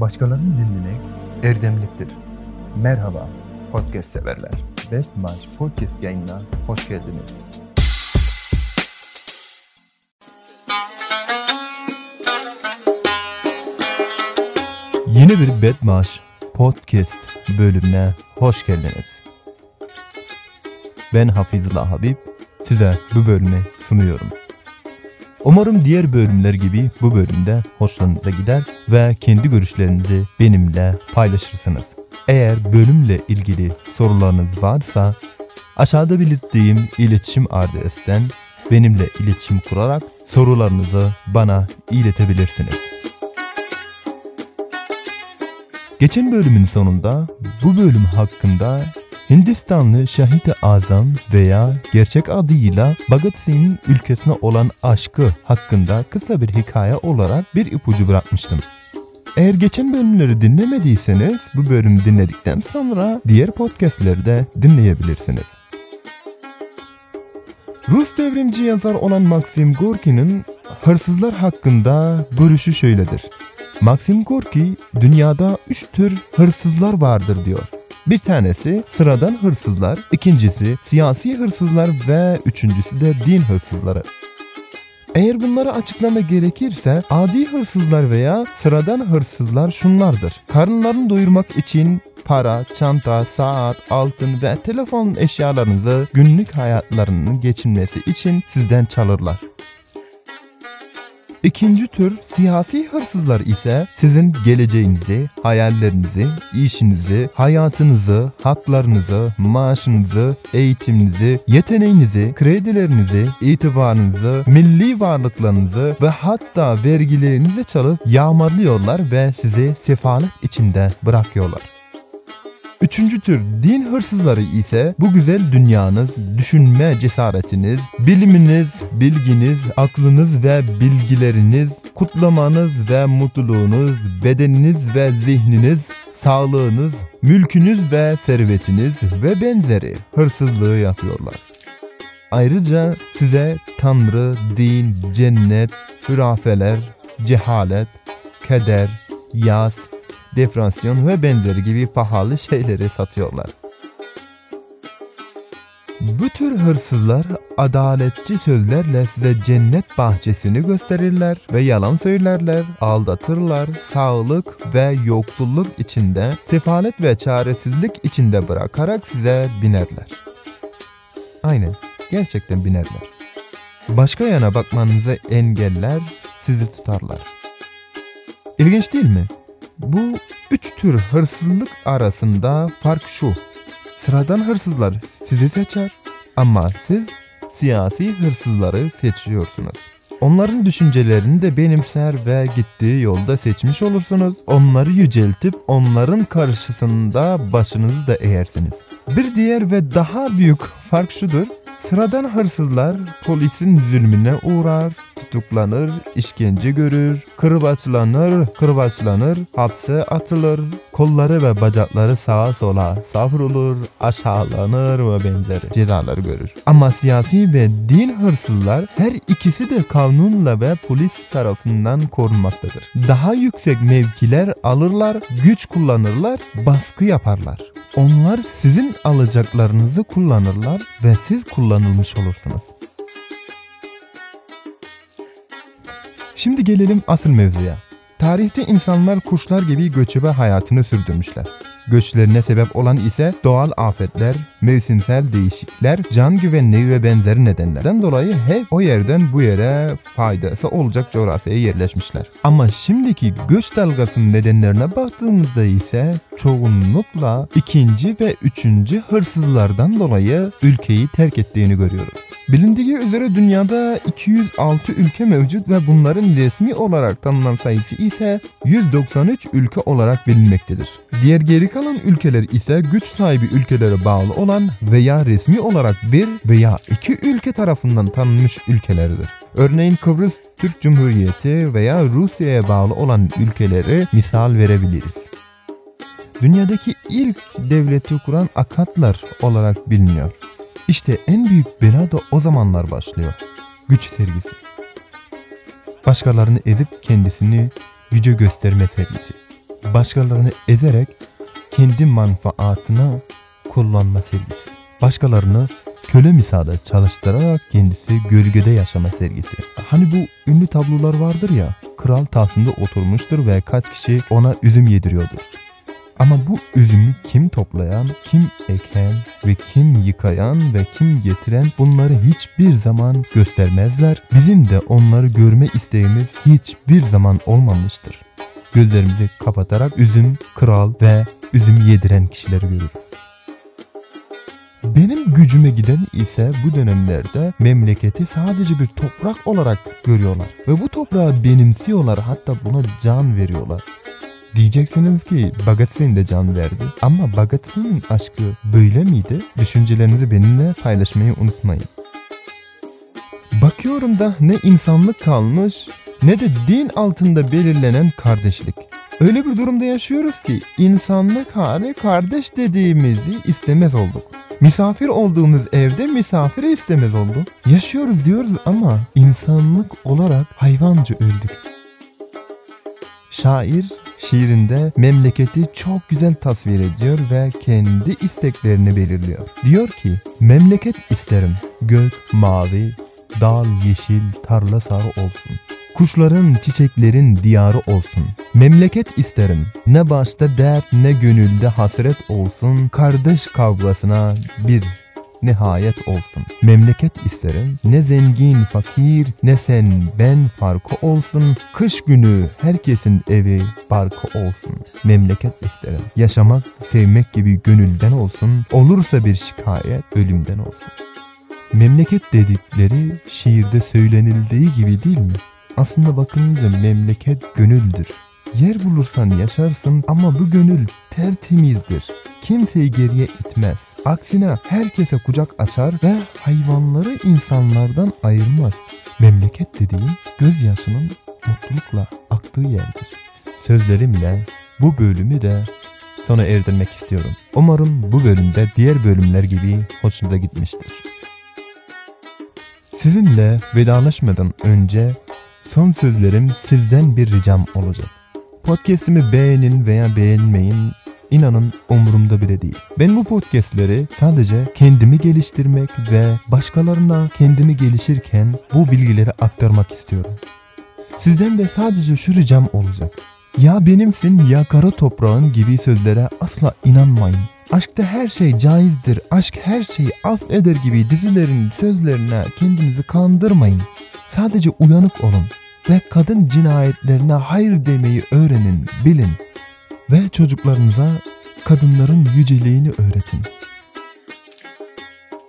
Başkalarını dinlemek erdemliktir. Merhaba podcast severler. Best Match Podcast yayınına hoş geldiniz. Yeni bir Best Match Podcast bölümüne hoş geldiniz. Ben Hafizullah Habib size bu bölümü sunuyorum. Umarım diğer bölümler gibi bu bölümde hoşlanıza gider ve kendi görüşlerinizi benimle paylaşırsınız. Eğer bölümle ilgili sorularınız varsa aşağıda belirttiğim iletişim adresinden benimle iletişim kurarak sorularınızı bana iletebilirsiniz. Geçen bölümün sonunda bu bölüm hakkında Hindistanlı Şahit-i Azam veya gerçek adıyla Bagat Sin'in ülkesine olan aşkı hakkında kısa bir hikaye olarak bir ipucu bırakmıştım. Eğer geçen bölümleri dinlemediyseniz bu bölümü dinledikten sonra diğer podcastleri de dinleyebilirsiniz. Rus devrimci yazar olan Maxim Gorki'nin hırsızlar hakkında görüşü şöyledir. Maxim Gorki dünyada üç tür hırsızlar vardır diyor. Bir tanesi sıradan hırsızlar, ikincisi siyasi hırsızlar ve üçüncüsü de din hırsızları. Eğer bunları açıklama gerekirse adi hırsızlar veya sıradan hırsızlar şunlardır. Karınlarını doyurmak için para, çanta, saat, altın ve telefon eşyalarınızı günlük hayatlarının geçinmesi için sizden çalırlar. İkinci tür siyasi hırsızlar ise sizin geleceğinizi, hayallerinizi, işinizi, hayatınızı, haklarınızı, maaşınızı, eğitiminizi, yeteneğinizi, kredilerinizi, itibarınızı, milli varlıklarınızı ve hatta vergilerinizi çalıp yağmalıyorlar ve sizi sefalet içinde bırakıyorlar. Üçüncü tür din hırsızları ise bu güzel dünyanız, düşünme cesaretiniz, biliminiz, bilginiz, aklınız ve bilgileriniz, kutlamanız ve mutluluğunuz, bedeniniz ve zihniniz, sağlığınız, mülkünüz ve servetiniz ve benzeri hırsızlığı yapıyorlar. Ayrıca size tanrı, din, cennet, hürafeler, cehalet, keder, yas, defransiyon ve benzeri gibi pahalı şeyleri satıyorlar. Bu tür hırsızlar adaletçi sözlerle size cennet bahçesini gösterirler ve yalan söylerler, aldatırlar, sağlık ve yoksulluk içinde, sefalet ve çaresizlik içinde bırakarak size binerler. Aynen, gerçekten binerler. Başka yana bakmanızı engeller, sizi tutarlar. İlginç değil mi? Bu üç tür hırsızlık arasında fark şu. Sıradan hırsızlar sizi seçer ama siz siyasi hırsızları seçiyorsunuz. Onların düşüncelerini de benimser ve gittiği yolda seçmiş olursunuz. Onları yüceltip onların karşısında başınızı da eğersiniz. Bir diğer ve daha büyük fark şudur: Sıradan hırsızlar polisin zülmüne uğrar, tutuklanır, işkence görür, kırbaçlanır, kırbaçlanır, hapse atılır, kolları ve bacakları sağa sola safrulur, aşağılanır ve benzeri cezalar görür. Ama siyasi ve din hırsızlar her ikisi de kanunla ve polis tarafından korunmaktadır. Daha yüksek mevkiler alırlar, güç kullanırlar, baskı yaparlar. Onlar sizin alacaklarınızı kullanırlar ve siz kullanılmış olursunuz. Şimdi gelelim asıl mevzuya. Tarihte insanlar kuşlar gibi göçebe hayatını sürdürmüşler. Göçlerine sebep olan ise doğal afetler, mevsimsel değişiklikler, can güvenliği ve benzeri nedenlerden dolayı hep o yerden bu yere faydası olacak coğrafyaya yerleşmişler. Ama şimdiki göç dalgasının nedenlerine baktığımızda ise çoğunlukla ikinci ve üçüncü hırsızlardan dolayı ülkeyi terk ettiğini görüyoruz. Bilindigi üzere dünyada 206 ülke mevcut ve bunların resmi olarak tanınan sayısı ise 193 ülke olarak bilinmektedir. Diğer geri kalan ülkeler ise güç sahibi ülkelere bağlı olan veya resmi olarak bir veya iki ülke tarafından tanınmış ülkelerdir. Örneğin Kıbrıs Türk Cumhuriyeti veya Rusya'ya bağlı olan ülkeleri misal verebiliriz. Dünyadaki ilk devleti kuran Akatlar olarak biliniyor. İşte en büyük bela da o zamanlar başlıyor. Güç sergisi. Başkalarını ezip kendisini güce gösterme sergisi. Başkalarını ezerek kendi manfaatına kullanma sergisi. Başkalarını köle misada çalıştırarak kendisi gölgede yaşama sergisi. Hani bu ünlü tablolar vardır ya, kral tahtında oturmuştur ve kaç kişi ona üzüm yediriyordur. Ama bu üzümü kim toplayan, kim eken ve kim yıkayan ve kim getiren bunları hiçbir zaman göstermezler. Bizim de onları görme isteğimiz hiçbir zaman olmamıştır. Gözlerimizi kapatarak üzüm kral ve üzüm yediren kişileri görürüz. Benim gücüme giden ise bu dönemlerde memleketi sadece bir toprak olarak görüyorlar ve bu toprağı benimsiyorlar hatta buna can veriyorlar. Diyeceksiniz ki, Bagatsen de can verdi. Ama Bagatsen'in aşkı böyle miydi? Düşüncelerinizi benimle paylaşmayı unutmayın. Bakıyorum da ne insanlık kalmış, ne de din altında belirlenen kardeşlik. Öyle bir durumda yaşıyoruz ki, insanlık hali kardeş dediğimizi istemez olduk. Misafir olduğumuz evde misafiri istemez olduk. Yaşıyoruz diyoruz ama, insanlık olarak hayvancı öldük. Şair, şiirinde memleketi çok güzel tasvir ediyor ve kendi isteklerini belirliyor. Diyor ki, memleket isterim, gök mavi, dal yeşil, tarla sarı olsun. Kuşların, çiçeklerin diyarı olsun. Memleket isterim. Ne başta dert, ne gönülde hasret olsun. Kardeş kavgasına bir nihayet olsun. Memleket isterim, ne zengin fakir, ne sen ben farkı olsun. Kış günü herkesin evi barkı olsun. Memleket isterim, yaşamak sevmek gibi gönülden olsun. Olursa bir şikayet ölümden olsun. Memleket dedikleri şiirde söylenildiği gibi değil mi? Aslında bakınca memleket gönüldür. Yer bulursan yaşarsın ama bu gönül tertemizdir. Kimseyi geriye itmez. Aksine herkese kucak açar ve hayvanları insanlardan ayırmaz. Memleket dediğin gözyaşının mutlulukla aktığı yerdir. Sözlerimle bu bölümü de sona erdirmek istiyorum. Umarım bu bölümde diğer bölümler gibi hoşunuza gitmiştir. Sizinle vedalaşmadan önce son sözlerim sizden bir ricam olacak. Podcast'imi beğenin veya beğenmeyin inanın umurumda bile değil. Ben bu podcastleri sadece kendimi geliştirmek ve başkalarına kendimi gelişirken bu bilgileri aktarmak istiyorum. Sizden de sadece şu ricam olacak. Ya benimsin ya kara toprağın gibi sözlere asla inanmayın. Aşkta her şey caizdir, aşk her şeyi af eder gibi dizilerin sözlerine kendinizi kandırmayın. Sadece uyanık olun ve kadın cinayetlerine hayır demeyi öğrenin, bilin. ve çocuklarınıza kadınların yüceliğini öğretin.